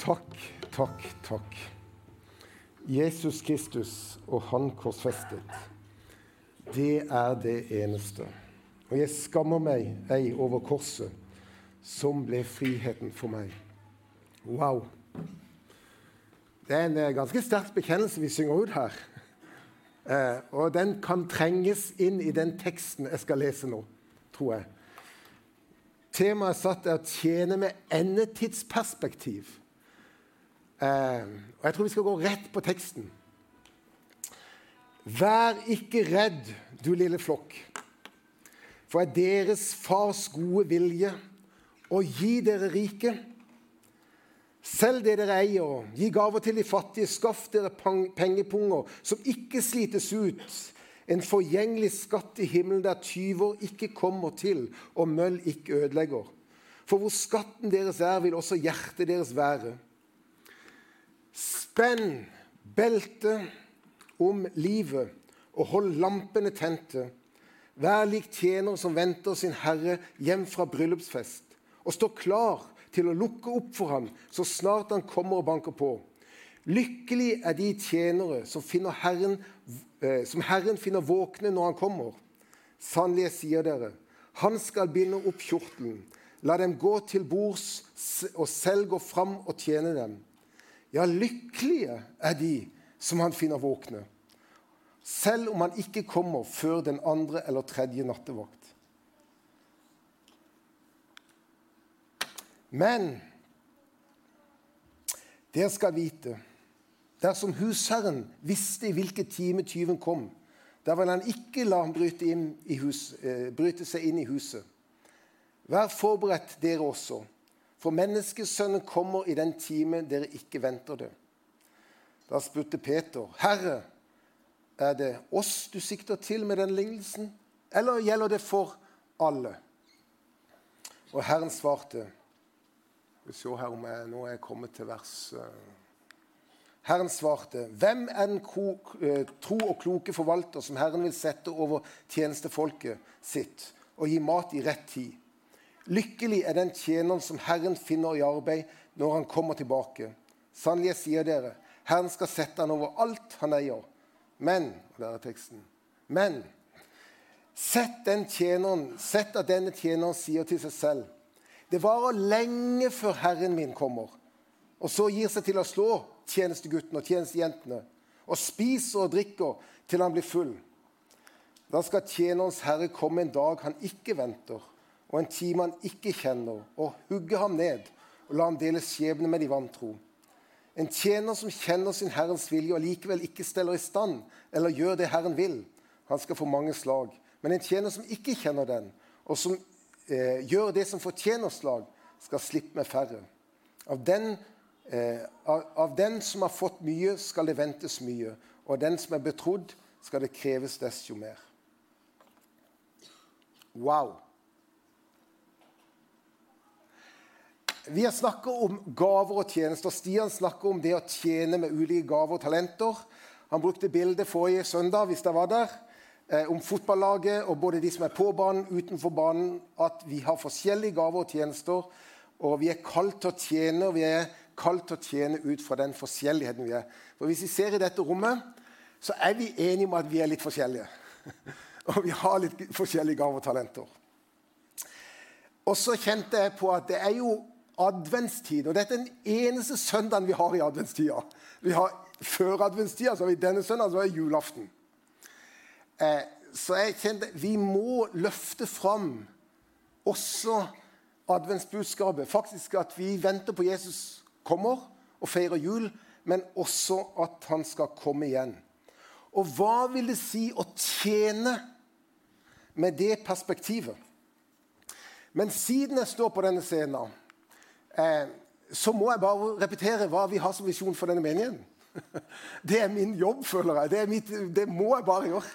Takk, takk, takk. Jesus Kristus og Han korsfestet. Det er det eneste. Og jeg skammer meg ei over korset, som ble friheten for meg. Wow. Det er en eh, ganske sterk bekjennelse vi synger ut her. Eh, og den kan trenges inn i den teksten jeg skal lese nå, tror jeg. Temaet satt er tjene med endetidsperspektiv. Eh, og Jeg tror vi skal gå rett på teksten. Vær ikke redd, du lille flokk, for er deres fars gode vilje å gi dere rike. Selg det dere eier, gi gaver til de fattige, skaff dere pengepunger som ikke slites ut, en forgjengelig skatt i himmelen der tyver ikke kommer til og møll ikke ødelegger. For hvor skatten deres er, vil også hjertet deres være. Spenn beltet om livet og hold lampene tente. Vær lik tjener som venter sin herre hjem fra bryllupsfest, og stå klar til å lukke opp for ham så snart han kommer og banker på. Lykkelig er de tjenere som, herren, eh, som Herren finner våkne når han kommer. Sannelig, jeg sier dere, han skal binde opp kjortelen. La dem gå til bords, og selv gå fram og tjene dem. Ja, lykkelige er de som han finner våkne, selv om han ikke kommer før den andre eller tredje nattevakt. Men dere skal vite dersom husherren visste i hvilken time tyven kom, da vil han ikke la ham bryte, hus, eh, bryte seg inn i huset. Vær forberedt, dere også. For menneskesønnen kommer i den time dere ikke venter det. Da spurte Peter, 'Herre, er det oss du sikter til med den lignelsen, eller gjelder det for alle?' Og Herren svarte Vi se her om jeg nå er kommet til vers eh. Herren svarte, 'Hvem er den eh, tro og kloke forvalter som Herren vil sette over tjenestefolket sitt og gi mat i rett tid?' Lykkelig er den tjeneren som Herren finner i arbeid når han kommer tilbake. Sannelig, jeg sier dere, Herren skal sette han over alt han eier. Men der er teksten, men sett, den tjeneren, sett at denne tjeneren sier til seg selv Det varer lenge før Herren min kommer, og så gir seg til å slå tjenesteguttene og tjenestejentene, og spiser og drikker til han blir full. Da skal tjenerens herre komme en dag han ikke venter og en time han ikke kjenner, og hugge ham ned og la ham dele skjebne med de vantro. En tjener som kjenner sin Herrens vilje og likevel ikke steller i stand eller gjør det Herren vil, han skal få mange slag. Men en tjener som ikke kjenner den, og som eh, gjør det som fortjener slag, skal slippe med færre. Av den, eh, av, av den som har fått mye, skal det ventes mye, og av den som er betrodd, skal det kreves desto mer. Wow! Vi har snakket om gaver og tjenester. Stian snakker om det å tjene med ulike gaver og talenter. Han brukte bildet forrige søndag hvis det var der, eh, om fotballaget og både de som er på banen, utenfor banen, at vi har forskjellige gaver og tjenester. Og vi er kalt til å tjene, og vi er kalt til å tjene ut fra den forskjelligheten vi er. For Hvis vi ser i dette rommet, så er vi enige om at vi er litt forskjellige. og vi har litt forskjellige gaver og talenter. Og så kjente jeg på at det er jo adventstid. Og dette er den eneste søndagen vi har i adventstida. Vi har Før adventstida så har vi denne søndagen, så er det julaften. Eh, så jeg kjente vi må løfte fram også adventsbudskapet. Faktisk at vi venter på Jesus kommer og feirer jul, men også at han skal komme igjen. Og hva vil det si å tjene med det perspektivet? Men siden jeg står på denne scenen eh, så må jeg bare repetere hva vi har som visjon for denne menigheten. Det er min jobb, føler jeg. Det, mitt, det må jeg bare gjøre.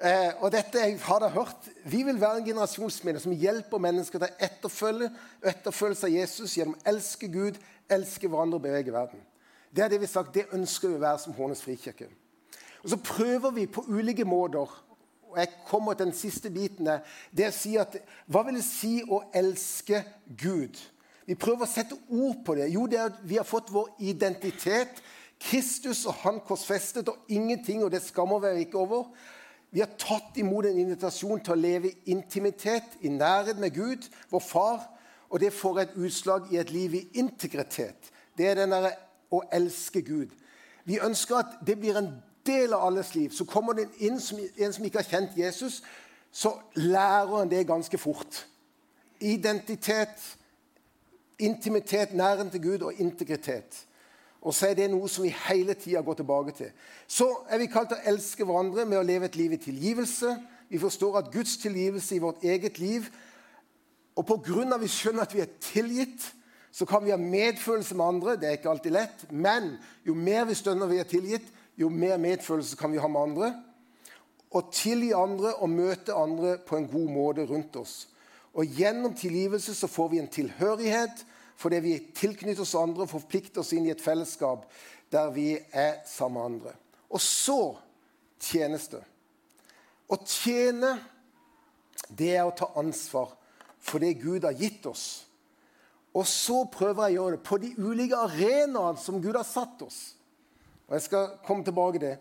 Eh, og dette jeg har dere hørt. Vi vil være en generasjonsmenighet som hjelper mennesker til å etterfølge etterfølgelse av Jesus gjennom å elske Gud, elske hverandre og bevege verden. Det er det vi har sagt, det ønsker vi å være som Hånes frikirke. Og Så prøver vi på ulike måter og jeg kommer til den siste biten. Det å si at, Hva vil det si å elske Gud? Vi prøver å sette ord på det. Jo, det er at vi har fått vår identitet. Kristus og han korsfestet, og ingenting, og det skammer vi ikke over. Vi har tatt imot en invitasjon til å leve i intimitet, i nærhet med Gud, vår far. Og det får et utslag i et liv i integritet. Det er den derre å elske Gud. Vi ønsker at det blir en del av alles liv. Så kommer det inn som, en som ikke har kjent Jesus, så lærer han det ganske fort. Identitet, intimitet, næren til Gud og integritet. Og så er det noe som vi hele tida går tilbake til. Så er vi kalt å elske hverandre med å leve et liv i tilgivelse. Vi forstår at Guds tilgivelse i vårt eget liv Og pga. vi skjønner at vi er tilgitt, så kan vi ha medfølelse med andre. Det er ikke alltid lett. Men jo mer vi stønner vi er tilgitt, jo mer medfølelse kan vi ha med andre. Og tilgi andre og møte andre på en god måte rundt oss. Og gjennom tilgivelse så får vi en tilhørighet fordi vi tilknytter oss andre og forplikter oss inn i et fellesskap der vi er sammen med andre. Og så tjeneste. Å tjene, det er å ta ansvar for det Gud har gitt oss. Og så prøver jeg å gjøre det på de ulike arenaene som Gud har satt oss. Og Jeg skal komme tilbake til det.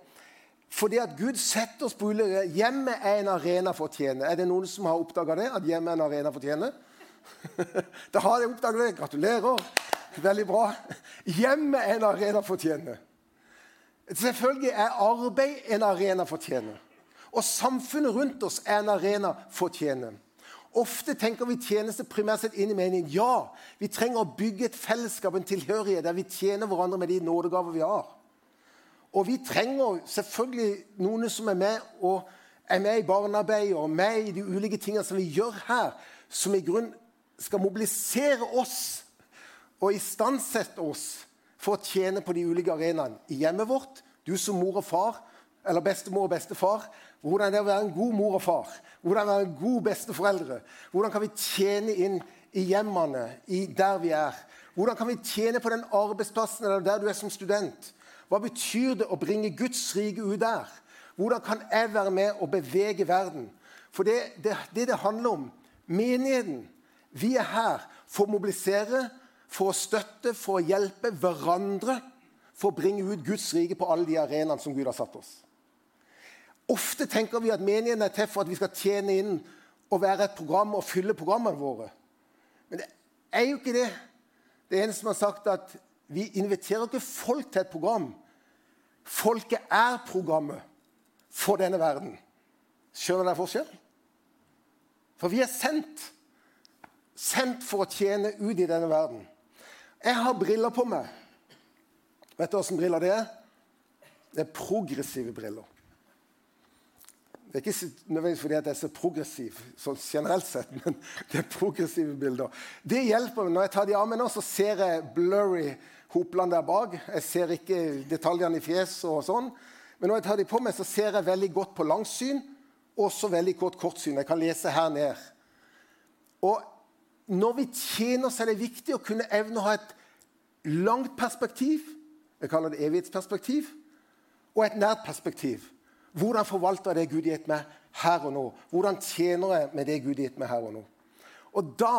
Fordi at Gud setter oss på ulike Hjemmet er en arena for å tjene. Er det noen som har oppdaga det? At hjemmet er en arena for å tjene? da har jeg oppdaget det. Gratulerer. Veldig bra. Hjemmet er en arena for å tjene. Selvfølgelig er arbeid en arena for å tjene. Og samfunnet rundt oss er en arena for å tjene. Ofte tenker vi tjeneste primært sett inn i meningen ja, vi trenger å bygge et fellesskap, en tilhørighet, der vi tjener hverandre med de nådegaver vi har. Og vi trenger selvfølgelig noen som er med, og er med i barnearbeid og med i de ulike tingene som vi gjør her, som i grunn skal mobilisere oss og istandsette oss for å tjene på de ulike arenaene. I hjemmet vårt, du som mor og far, eller bestemor og bestefar. Hvordan det er å være en god mor og far. Hvordan være en god besteforeldre. Hvordan kan vi tjene inn i hjemmene, i der vi er? Hvordan kan vi tjene på den arbeidsplassen eller der du er som student? Hva betyr det å bringe Guds rike ut der? Hvordan kan jeg være med og bevege verden? For det det, det, det handler om, menigheten vi er her for å mobilisere, for å støtte, for å hjelpe hverandre. For å bringe ut Guds rike på alle de arenaene som Gud har satt oss. Ofte tenker vi at menigheten er til for at vi skal tjene inn og være et program og fylle programmene våre. Men det er jo ikke det. Det eneste man har sagt at vi inviterer ikke folk til et program. Folket er programmet for denne verden. Skjønner dere forskjell? For vi er sendt sendt for å tjene ut i denne verden. Jeg har briller på meg. Vet du åssen briller det er? Det er progressive briller. Det er ikke nødvendigvis fordi jeg er så progressiv, sånn generelt sett, men det er progressive bilder. Det hjelper meg. Når jeg tar de av meg nå, så ser jeg blurry Hopland der bak. Jeg ser ikke detaljene i fjeset og sånn. Men når jeg tar de på meg, så ser jeg veldig godt på langsyn, og også veldig godt kortsyn. Jeg kan lese her ned. Og når vi tjener, så er det viktig å kunne evne å ha et langt perspektiv. Jeg kaller det evighetsperspektiv. Og et nært perspektiv. Hvordan forvalter jeg det Gud har gitt meg her og nå? Hvordan tjener jeg med det Gud har gitt meg her og nå? Og da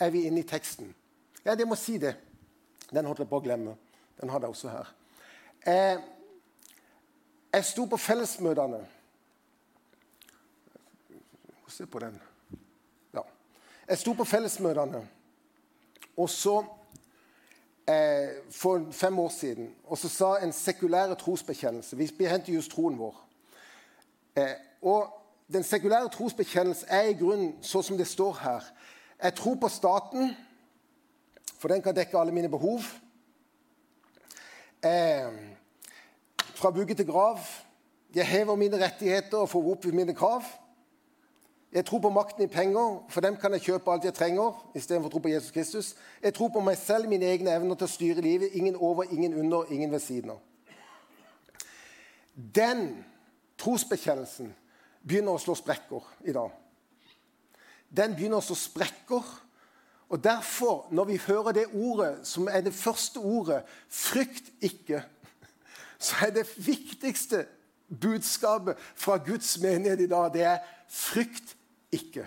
er vi inne i teksten. Ja, det må si det. Den holdt jeg på å glemme. Den hadde jeg også her. Jeg, jeg sto på fellesmøtene Se på den. Jeg sto på fellesmøtene og så eh, for fem år siden, og så sa en sekulære trosbekjennelse Vi behenter just troen vår. Eh, og Den sekulære trosbekjennelse er i grunnen sånn som det står her. Jeg tror på staten, for den kan dekke alle mine behov. Eh, fra vugge til grav. Jeg hever mine rettigheter og får opp mine krav. Jeg tror på makten i penger. For dem kan jeg kjøpe alt jeg trenger. istedenfor å tro på Jesus Kristus. Jeg tror på meg selv, mine egne evner til å styre livet. Ingen over, ingen under, ingen ved siden av. Den trosbekjennelsen begynner å slå sprekker i dag. Den begynner å slå sprekker. Og derfor, når vi hører det ordet, som er det første ordet, 'frykt ikke', så er det viktigste budskapet fra Guds menighet i dag det er 'frykt ikke.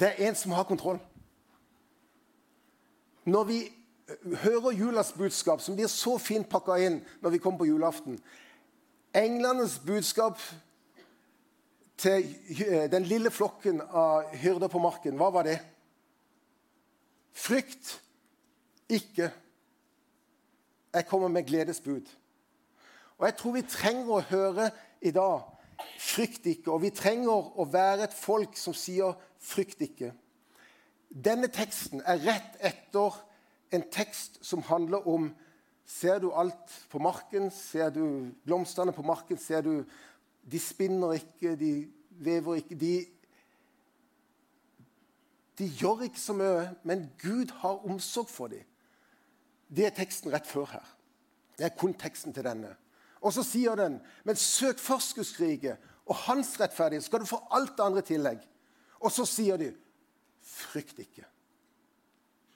Det er en som har kontroll. når vi hører julas budskap, som blir så fint pakka inn når vi kommer på julaften Englenes budskap til den lille flokken av hyrder på marken, hva var det? Frykt ikke. Jeg kommer med gledesbud. Og jeg tror vi trenger å høre i dag 'frykt ikke'. Og vi trenger å være et folk som sier 'frykt ikke'. Denne teksten er rett etter en tekst som handler om Ser du alt på marken? Ser du blomstene på marken? Ser du De spinner ikke, de vever ikke. De, de gjør ikke så mye, men Gud har omsorg for dem. Det er teksten rett før her. Det er konteksten til denne. Og så sier den, men søk først Guds rike og hans rettferdighet, skal du få alt det andre tillegg. Og så sier de, frykt ikke,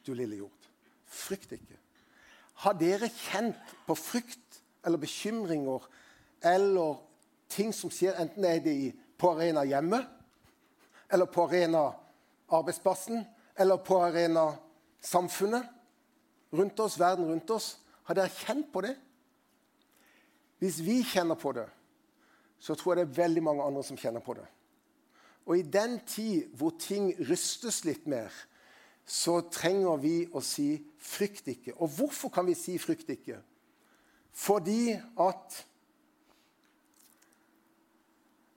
du lille jord. Frykt ikke. Har dere kjent på frykt eller bekymringer eller ting som skjer, enten er det på arena hjemme, eller på arena arbeidsplassen, eller på arena samfunnet rundt oss, verden rundt oss? Har dere kjent på det? Hvis vi kjenner på det, så tror jeg det er veldig mange andre som kjenner på det. Og i den tid hvor ting rystes litt mer, så trenger vi å si 'frykt ikke'. Og hvorfor kan vi si 'frykt ikke'? Fordi at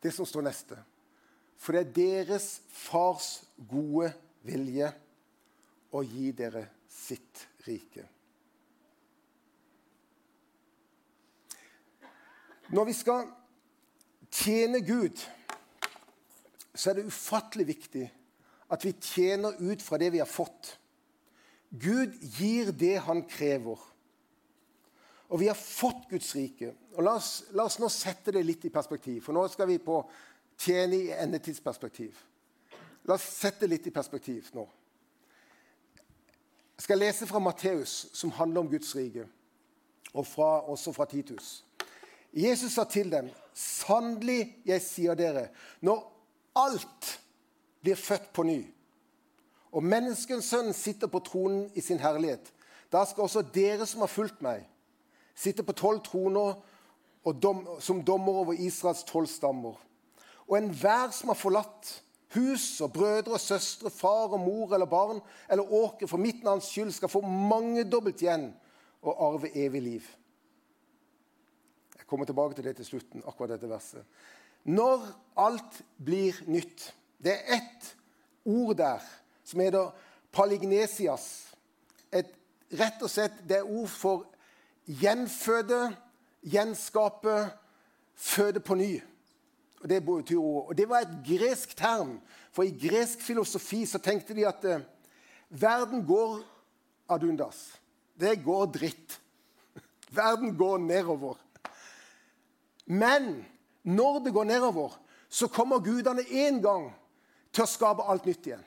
Det som står neste. For det er deres fars gode vilje å gi dere sitt rike. Når vi skal tjene Gud, så er det ufattelig viktig at vi tjener ut fra det vi har fått. Gud gir det han krever. Og vi har fått Guds rike. Og la oss, la oss nå sette det litt i perspektiv, for nå skal vi på tjene i endetidsperspektiv. La oss sette det litt i perspektiv nå. Jeg skal lese fra Matteus, som handler om Guds rike, og fra, også fra Titus. Jesus sa til dem, 'Sannelig, jeg sier dere, når alt blir født på ny' og menneskens sønn sitter på tronen i sin herlighet, da skal også dere som har fulgt meg, sitte på tolv troner dom, som dommer over Israels tolv stammer. Og enhver som har forlatt hus og brødre og søstre, far og mor eller barn eller åker for mitt navns skyld, skal få mangedobbelt igjen og arve evig liv Jeg kommer tilbake til det til slutten, akkurat dette verset. Når alt blir nytt Det er ett ord der som heter palignesias. Et, rett og slett det er ord for gjenføde, gjenskape, føde på ny. Og det betyr ordet. Og det var et gresk term. For i gresk filosofi så tenkte de at eh, verden går ad undas. Det går dritt. Verden går nedover. Men når det går nedover, så kommer gudene en gang til å skape alt nytt igjen.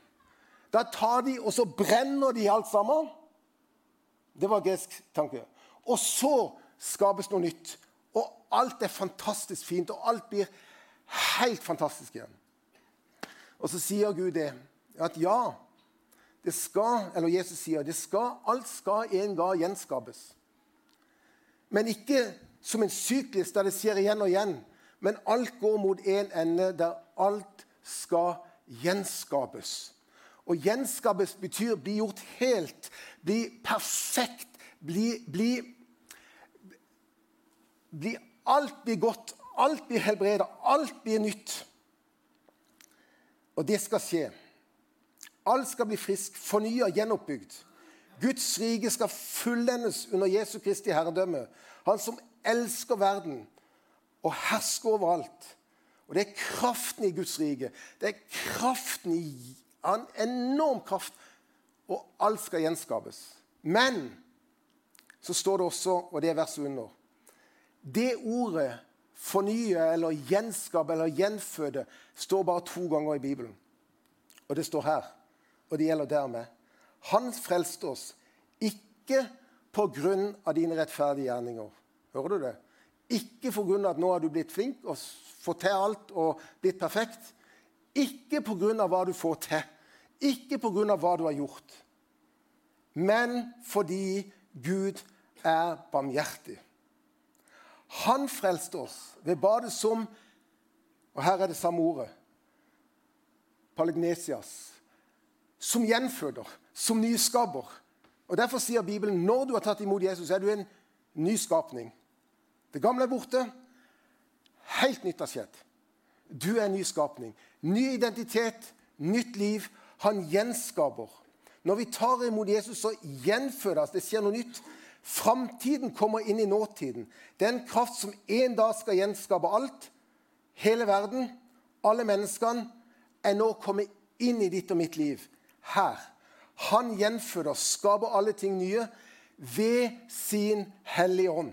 Da tar de og så brenner de alt sammen. Det var gresk tanke. Og så skapes noe nytt. Og alt er fantastisk fint, og alt blir helt fantastisk igjen. Og så sier Gud det, at ja, det skal, eller Jesus sier det skal, alt skal en gang gjenskapes. Men ikke som en syklist der det skjer igjen og igjen. Men alt går mot en ende, der alt skal gjenskapes. Og gjenskapes betyr bli gjort helt, bli perfekt, bli, bli, bli Alt blir godt, alt blir helbredet, alt blir nytt. Og det skal skje. Alt skal bli frisk, fornya, gjenoppbygd. Guds rike skal fullendes under Jesu Kristi herredømme. Han som elsker verden og hersker overalt. Og det er kraften i Guds rike. Det er kraften i En enorm kraft. Og alt skal gjenskapes. Men så står det også, og det er verset under Det ordet fornye eller gjenskape eller gjenføde står bare to ganger i Bibelen. Og det står her, og det gjelder dermed. Han frelste oss ikke på grunn av dine rettferdige gjerninger Hører du det? Ikke pga. at nå har du blitt flink og fått til alt og blitt perfekt. Ikke pga. hva du får til. Ikke pga. hva du har gjort. men fordi Gud er barmhjertig. Han frelste oss ved badet som Og her er det samme ordet. Palegnesias. Som gjenføder, som nyskaper. Og Derfor sier Bibelen når du har tatt imot Jesus, er du en nyskapning. Det gamle er borte. Helt nytt har skjedd. Du er en ny skapning. Ny identitet, nytt liv. Han gjenskaper. Når vi tar imot Jesus, så gjenfødes det. skjer noe nytt. Framtiden kommer inn i nåtiden. Det er en kraft som en dag skal gjenskape alt. Hele verden, alle menneskene, er nå kommet inn i ditt og mitt liv. Her. Han gjenføder, skaper alle ting nye ved sin Hellige Ånd.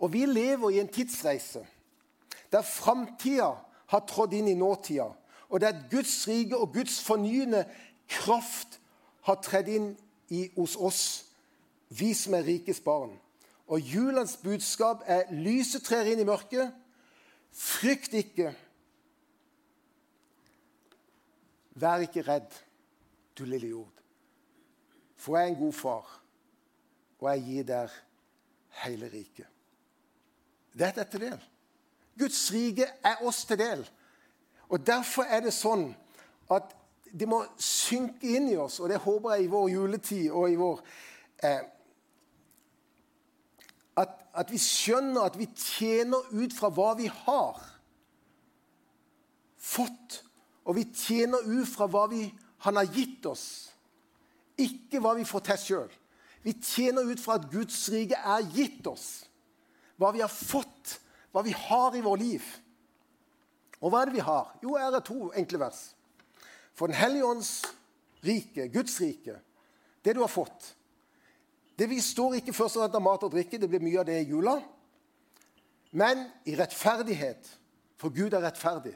Og vi lever i en tidsreise der framtida har trådt inn i nåtida, og der Guds rike og Guds fornyende kraft har tredd inn i, hos oss, vi som er rikes barn. Og julens budskap er lyset trer inn i mørket. Frykt ikke. Vær ikke redd, du lille jord. For jeg er en god far, og jeg gir der hele riket. Det er dette del. Guds rike er oss til del. Og Derfor er det sånn at det må synke inn i oss, og det håper jeg i vår juletid og i vår eh, at, at, vi skjønner at vi tjener ut fra hva vi har fått. Og vi tjener ut fra hva vi, han har gitt oss, ikke hva vi får til sjøl. Vi tjener ut fra at Guds rike er gitt oss. Hva vi har fått, hva vi har i vår liv. Og hva er det vi har? Jo, her er to enkle vers. For Den hellige ånds rike, Guds rike, det du har fått Det vi står ikke først og fremst av mat og drikke, det blir mye av det i jula. Men i rettferdighet, for Gud er rettferdig.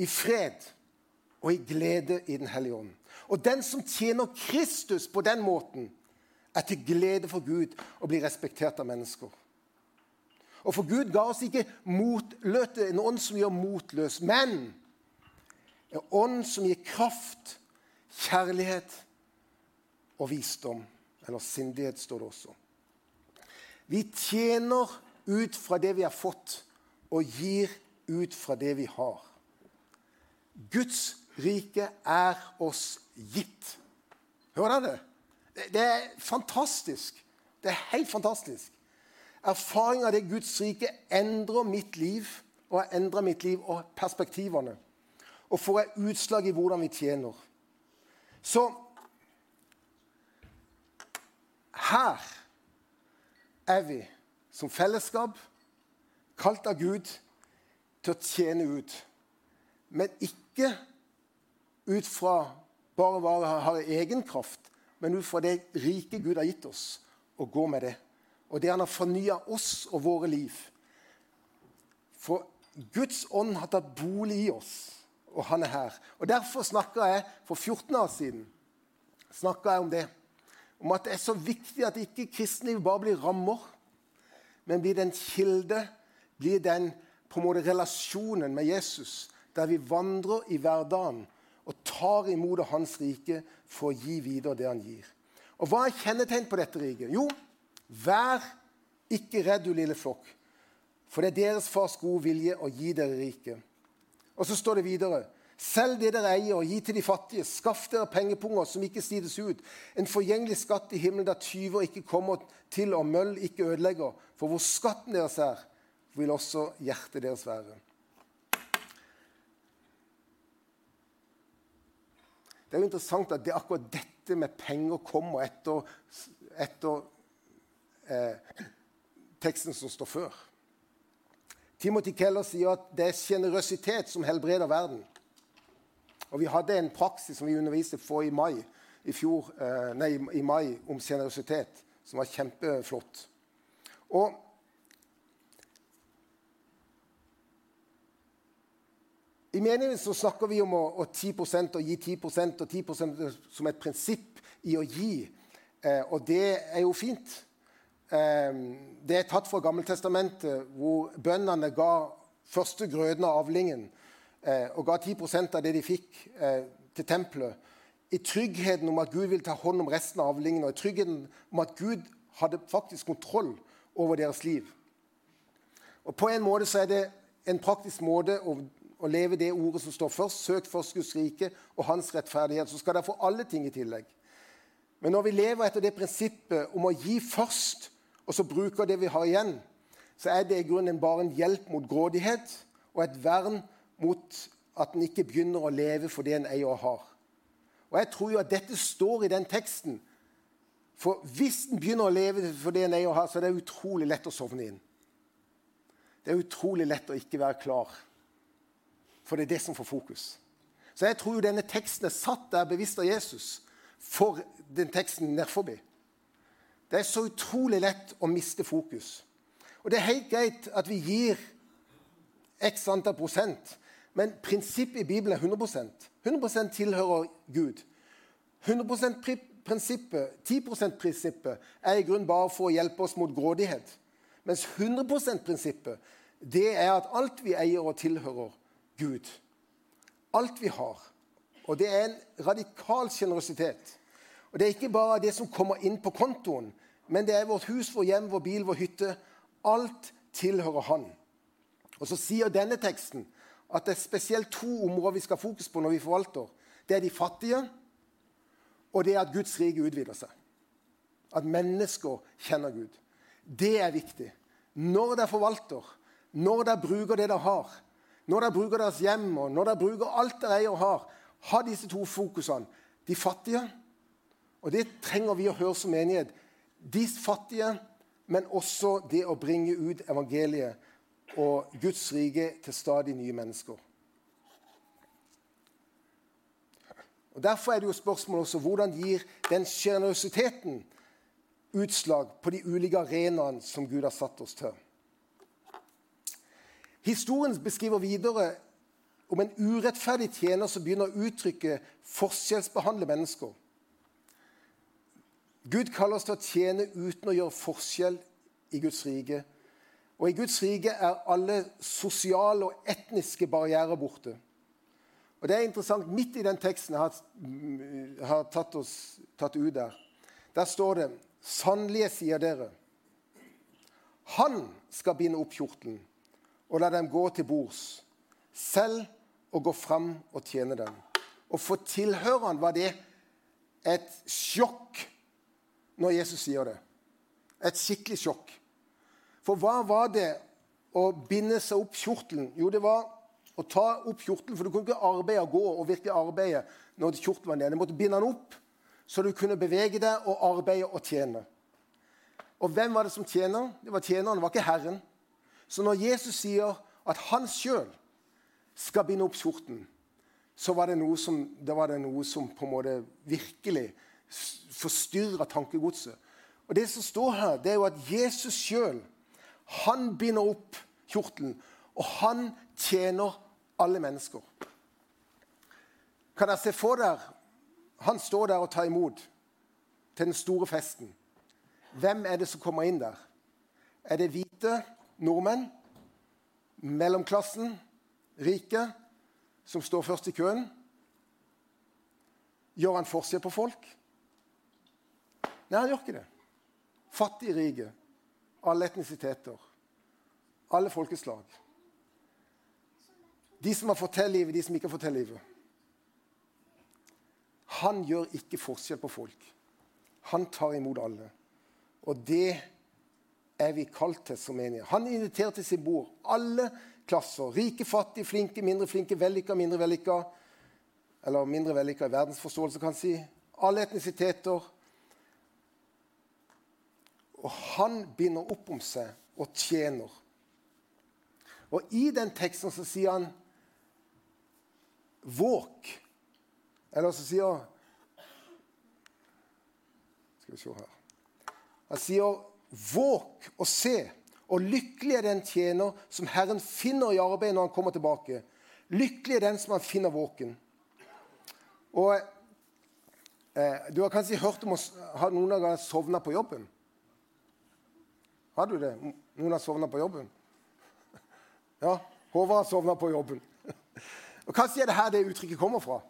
I fred og i glede i Den hellige ånd. Og den som tjener Kristus på den måten, er til glede for Gud og blir respektert av mennesker. Og for Gud ga oss ikke motløte, en ånd som gjør motløs, men en ånd som gir kraft, kjærlighet og visdom. Eller sindighet, står det også. Vi tjener ut fra det vi har fått, og gir ut fra det vi har. Guds rike er oss gitt. Hører dere det? Det er fantastisk. Det er helt fantastisk. Erfaring av det Guds rike endrer mitt liv og har endra mitt liv og perspektivene. Og får et utslag i hvordan vi tjener. Så her er vi som fellesskap kalt av Gud til å tjene ut. Men ikke ut fra bare hva har egen kraft, men ut fra det rike Gud har gitt oss, og gå med det og det han har fornya oss og våre liv. For Guds ånd har tatt bolig i oss, og han er her. Og Derfor snakka jeg for 14 år siden jeg om det. Om at det er så viktig at ikke kristenliv bare blir rammer, men blir den kilde, blir den på en måte relasjonen med Jesus, der vi vandrer i hverdagen og tar imot Hans rike for å gi videre det han gir. Og Hva er kjennetegn på dette riket? Jo, Vær ikke redd, du lille flokk, for det er deres fars gode vilje å gi dere riket. Og så står det videre.: Selg det dere eier, og gi til de fattige. Skaff dere pengepunger som ikke slites ut. En forgjengelig skatt i himmelen der tyver ikke kommer til, og møll ikke ødelegger. For hvor skatten deres er, vil også hjertet deres være. Det er jo interessant at det akkurat dette med penger kommer etter, etter eh, teksten som står før. Timothy Keller sier at det er sjenerøsitet som helbreder verden. Og Vi hadde en praksis som vi underviste på i mai, i, fjor, eh, nei, i mai om sjenerøsitet, som var kjempeflott. Og I meningen så snakker vi om å, å 10% og gi 10 og 10% som et prinsipp i å gi. Eh, og det er jo fint. Ehm, det er tatt fra Gammeltestamentet, hvor bøndene ga første grøden av avlingen eh, og ga 10% av det de fikk, eh, til tempelet i tryggheten om at Gud vil ta hånd om resten av avlingen, og i tryggheten om at Gud hadde faktisk kontroll over deres liv. Og På en måte så er det en praktisk måte å, å leve det ordet som står først. Søk først Guds rike og hans rettferdighet, så skal dere få alle ting i tillegg. Men når vi lever etter det prinsippet om å gi først, og så bruker det vi har igjen, så er det i grunnen bare en hjelp mot grådighet og et vern mot at en ikke begynner å leve for det en eier og har. Og Jeg tror jo at dette står i den teksten. For hvis en begynner å leve for det en eier og har, så er det utrolig lett å sovne inn. Det er utrolig lett å ikke være klar, for det er det som får fokus. Så jeg tror jo denne teksten er satt der bevisst av Jesus for den teksten nedforbi. Det er så utrolig lett å miste fokus. Og det er helt greit at vi gir x antall prosent, men prinsippet i Bibelen er 100% 100% tilhører Gud. 100% prinsippet, 10 %-prinsippet er i grunnen bare for å hjelpe oss mot grådighet. Mens 100 %-prinsippet det er at alt vi eier og tilhører Gud. Alt vi har. Og det er en radikal sjenerøsitet. Og det er ikke bare det som kommer inn på kontoen, men det er vårt hus, vår hjem, vår bil, vår hytte. Alt tilhører Han. Og så sier denne teksten at det er spesielt to områder vi skal fokus på når vi forvalter. Det er de fattige, og det er at Guds rike utvider seg. At mennesker kjenner Gud. Det er viktig. Når dere forvalter, når dere bruker det dere har, når dere bruker deres hjem, og når dere bruker alt dere eier og har, ha disse to fokusene. De fattige, og det trenger vi å høre som menighet. De fattige, men også det å bringe ut evangeliet og Guds rike til stadig nye mennesker. Og Derfor er det jo spørsmålet også hvordan gir den sjenerøsiteten utslag på de ulike arenaene som Gud har satt oss til. Historien beskriver videre om en urettferdig tjener som begynner å uttrykke forskjellsbehandle mennesker. Gud kaller oss til å tjene uten å gjøre forskjell i Guds rike og i Guds rike er alle sosiale og etniske barrierer borte. Og det er interessant, Midt i den teksten jeg har, har tatt, oss, tatt ut der, der står det Sannelig sier dere, han skal binde opp kjortelen og la dem gå til bords, selv og gå fram og tjene dem. Og for tilhørerne var det et sjokk når Jesus sier det. Et skikkelig sjokk. For hva var det å binde seg opp kjortelen? Jo, det var å ta opp kjortelen, for du kunne ikke arbeide og gå og virkelig arbeide når kjortelen var nede. Du måtte binde den opp, så du kunne bevege deg og arbeide og tjene. Og hvem var det som tjener? Det var tjeneren, det var ikke Herren. Så når Jesus sier at han sjøl skal binde opp kjortelen, så var det som, var det noe som på en måte virkelig forstyrra tankegodset. Og Det som står her, det er jo at Jesus sjøl binder opp kjortelen, og han tjener alle mennesker. Kan dere se for dere han står der og tar imot til den store festen? Hvem er det som kommer inn der? Er det hvite nordmenn? Mellomklassen? Rike? Som står først i køen? Gjør han forskjell på folk? Nei, han gjør ikke det. Fattige, rike alle etnisiteter, alle folkeslag. De som har fått til livet, de som ikke har fått til livet. Han gjør ikke forskjell på folk. Han tar imot alle. Og det er vi kalt til som enige. Han inviterer til sin bord alle klasser. Rike, fattige, flinke, mindre flinke, vellykka, mindre vellykka. Eller mindre vellykka i verdensforståelse, kan si. Alle etnisiteter, og han binder opp om seg og tjener. Og i den teksten så sier han 'våk'. Eller så sier Skal vi se her Han sier 'våk og se'. Og lykkelig er den tjener som Herren finner i arbeid når han kommer tilbake. Lykkelig er den som han finner våken. Og eh, Du har kanskje hørt om å ha noen ganger sovna på jobben. Har du det? Noen har sovna på jobben? Ja, Håvard har sovna på jobben. Og Kanskje er det her det uttrykket kommer fra.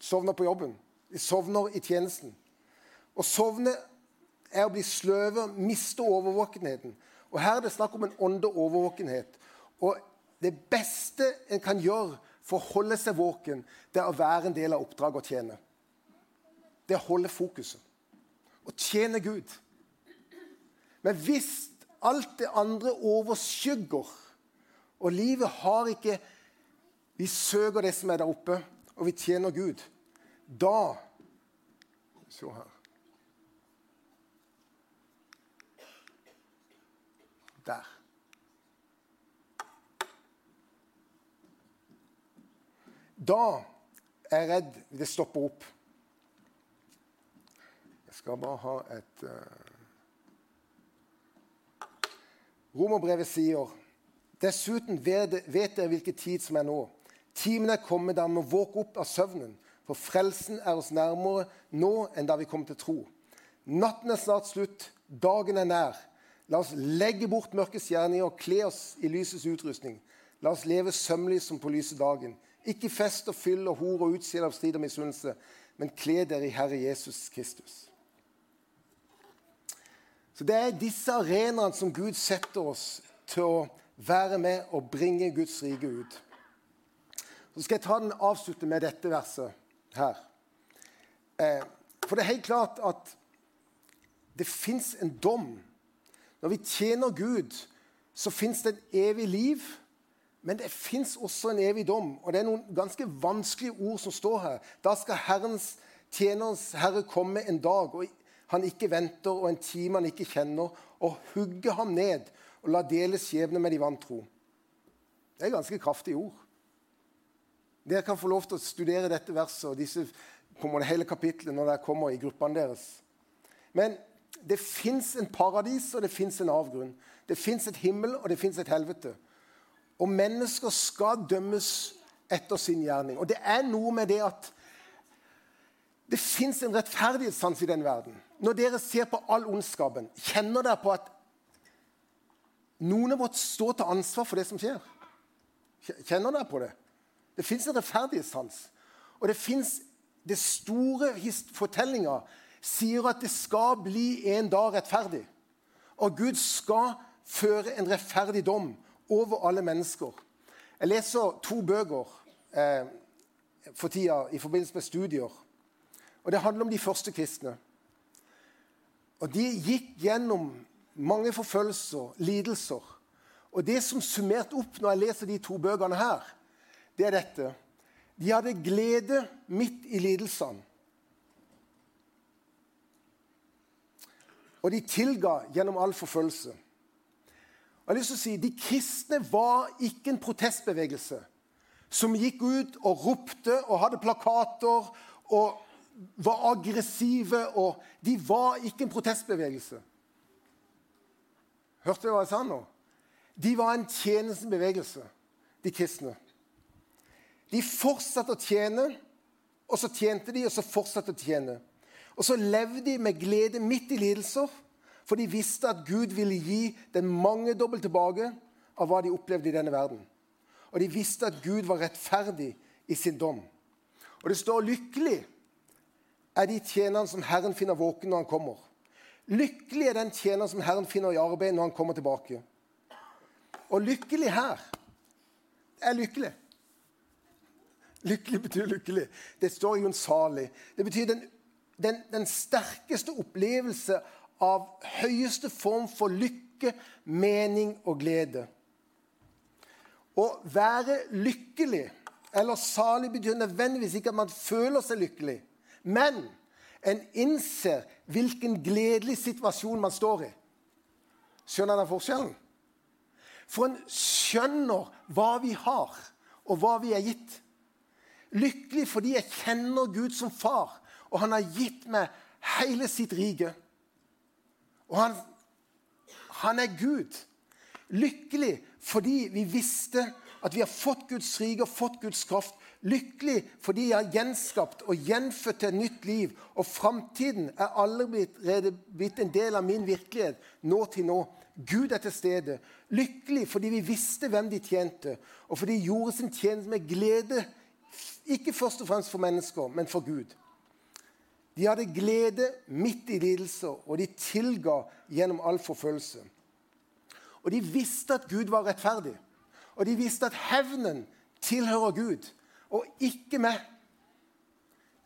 sovner på jobben. De sovner i tjenesten. Å sovne er å bli sløve, miste overvåkenheten. Og Her er det snakk om en ånde overvåkenhet. Og Det beste en kan gjøre for å holde seg våken, det er å være en del av oppdraget å tjene. Det er å holde fokuset. Å tjene Gud. Men hvis alt det andre overskygger, og livet har ikke Vi søker det som er der oppe, og vi tjener Gud. Da Se her. Der. Da er jeg redd det stopper opp. Jeg skal bare ha et uh... Romerbrevet sier dessuten vet dere hvilken tid som er nå. Timen er kommet da vi må våke opp av søvnen, for frelsen er oss nærmere nå enn da vi kom til tro. Natten er snart slutt, dagen er nær. La oss legge bort mørkets gjerninger og kle oss i lysets utrustning. La oss leve sømmelig som på lyse dagen. Ikke fest og fyll og hor og utstille av strid og misunnelse, men kle dere i Herre Jesus Kristus. Så Det er disse arenaene som Gud setter oss til å være med og bringe Guds rike ut. Så skal jeg ta den avslutte med dette verset her. Eh, for det er helt klart at det fins en dom. Når vi tjener Gud, så fins det en evig liv. Men det fins også en evig dom. Og det er noen ganske vanskelige ord som står her. Da skal Herrens tjenerens Herre komme en dag, og han ikke venter, og en time han ikke kjenner, og hugge ham ned og la dele skjebne med de vantro. Det er ganske kraftige ord. Dere kan få lov til å studere dette verset og disse, kommer det hele kapitlet når dere kommer i gruppene deres. Men det fins en paradis, og det fins en avgrunn. Det fins et himmel, og det fins et helvete. Og mennesker skal dømmes etter sin gjerning. Og det er noe med det at det fins en rettferdighetssans i den verden. Når dere ser på all ondskapen, kjenner dere på at noen av oss står til ansvar for det som skjer? Kjenner dere på det? Det fins en rettferdighetssans. Og det fins det store fortellinga sier at det skal bli en dag rettferdig. Og Gud skal føre en rettferdig dom over alle mennesker. Jeg leser to bøker eh, for tida i forbindelse med studier. Og Det handler om de første kristne. Og De gikk gjennom mange forfølgelser, lidelser. Og Det som summerte opp når jeg leser de to bøkene her, det er dette. De hadde glede midt i lidelsene. Og de tilga gjennom all forfølgelse. Jeg har lyst til å si, De kristne var ikke en protestbevegelse som gikk ut og ropte og hadde plakater og var aggressive. og De var ikke en protestbevegelse. Hørte du hva jeg sa nå? De var en tjenestebevegelse, de kristne. De fortsatte å tjene, og så tjente de, og så fortsatte å tjene. Og så levde de med glede midt i lidelser, for de visste at Gud ville gi dem mangedobbelt tilbake av hva de opplevde i denne verden. Og de visste at Gud var rettferdig i sin dom. Og det står lykkelig er de tjenerne som Herren finner våken når han kommer. Lykkelig er den tjener som Herren finner i arbeid når han kommer tilbake. Og lykkelig her er lykkelig. Lykkelig betyr lykkelig. Det står jo en salig. Det betyr den, den, den sterkeste opplevelse av høyeste form for lykke, mening og glede. Å være lykkelig eller salig betyr nødvendigvis ikke at man føler seg lykkelig. Men en innser hvilken gledelig situasjon man står i. Skjønner dere forskjellen? For en skjønner hva vi har, og hva vi er gitt. Lykkelig fordi jeg kjenner Gud som far, og han har gitt meg hele sitt rike. Og han, han er Gud. Lykkelig fordi vi visste at vi har fått Guds rike og fått Guds kraft Lykkelig fordi jeg er gjenskapt og gjenfødt til et nytt liv. Og framtiden er allerede blitt en del av min virkelighet nå til nå. Gud er til stede. Lykkelig fordi vi visste hvem de tjente, og fordi de gjorde sin tjeneste med glede Ikke først og fremst for mennesker, men for Gud. De hadde glede midt i lidelser, og de tilga gjennom all forfølgelse. Og de visste at Gud var rettferdig, og de visste at hevnen tilhører Gud, og ikke meg.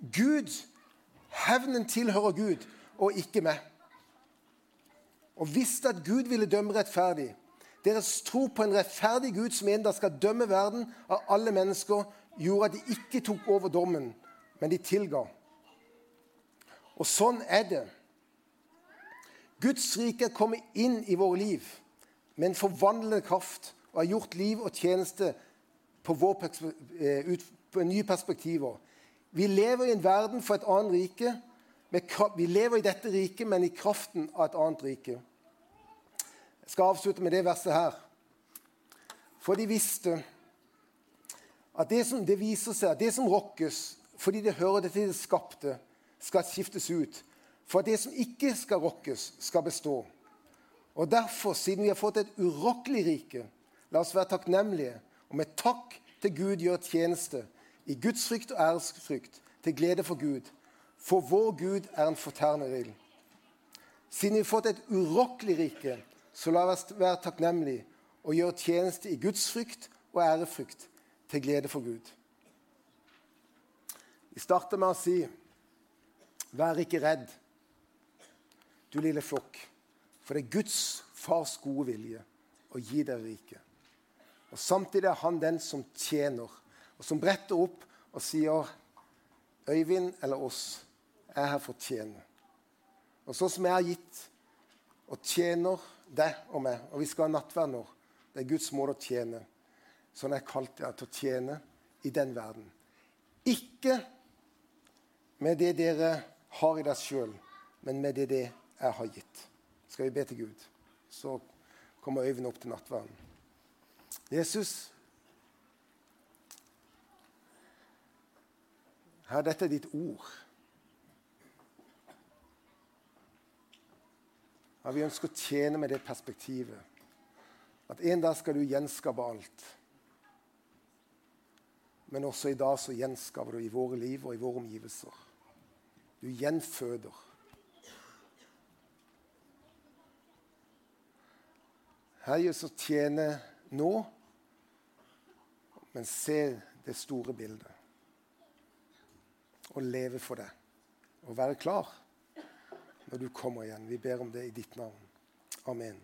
Gud, hevnen tilhører Gud, og ikke meg. Og visste at Gud ville dømme rettferdig. Deres tro på en rettferdig Gud som en dag skal dømme verden av alle mennesker, gjorde at de ikke tok over dommen, men de tilga. Og sånn er det. Guds rike er kommet inn i våre liv med en forvandlende kraft og har gjort liv og tjeneste på, vår, eh, nye perspektiver. Vi lever i en verden for et annet rike. Vi lever i dette riket, men i kraften av et annet rike. Jeg skal avslutte med det verset her. For de visste at det som det viser seg, det som rokkes fordi det hører det til det skapte, skal skiftes ut. For at det som ikke skal rokkes, skal bestå. Og derfor, siden vi har fått et urokkelig rike, la oss være takknemlige og med takk til Gud gjøre tjeneste i Guds frykt og æresfrykt, til glede for Gud. For vår Gud er en fortærende ild. Siden vi har fått et urokkelig rike, så la oss være takknemlige og gjøre tjeneste i Guds frykt og ærefrykt, til glede for Gud. Vi starter med å si Vær ikke redd, du lille flokk, for det er Guds fars gode vilje å gi dere riket. Og Samtidig er han den som tjener, og som bretter opp og sier Øyvind eller oss er her for å tjene. Og sånn som jeg har gitt og tjener deg og meg, og vi skal ha nattverd nå, det er Guds måte å tjene. Sånn jeg kalt det til å tjene i den verden. Ikke med det dere har i deg sjøl, men med det det jeg har gitt. Skal vi be til Gud? Så kommer Øyvind opp til nattverden. Jesus, her, dette er ditt ord. Ja, vi ønsker å tjene med det perspektivet at en dag skal du gjenskape alt. Men også i dag så gjenskaper du i våre liv og i våre omgivelser. Du gjenføder. Her gjør så tjene nå, men se det store bildet. Og leve for det. Og være klar når du kommer igjen. Vi ber om det i ditt navn. Amen.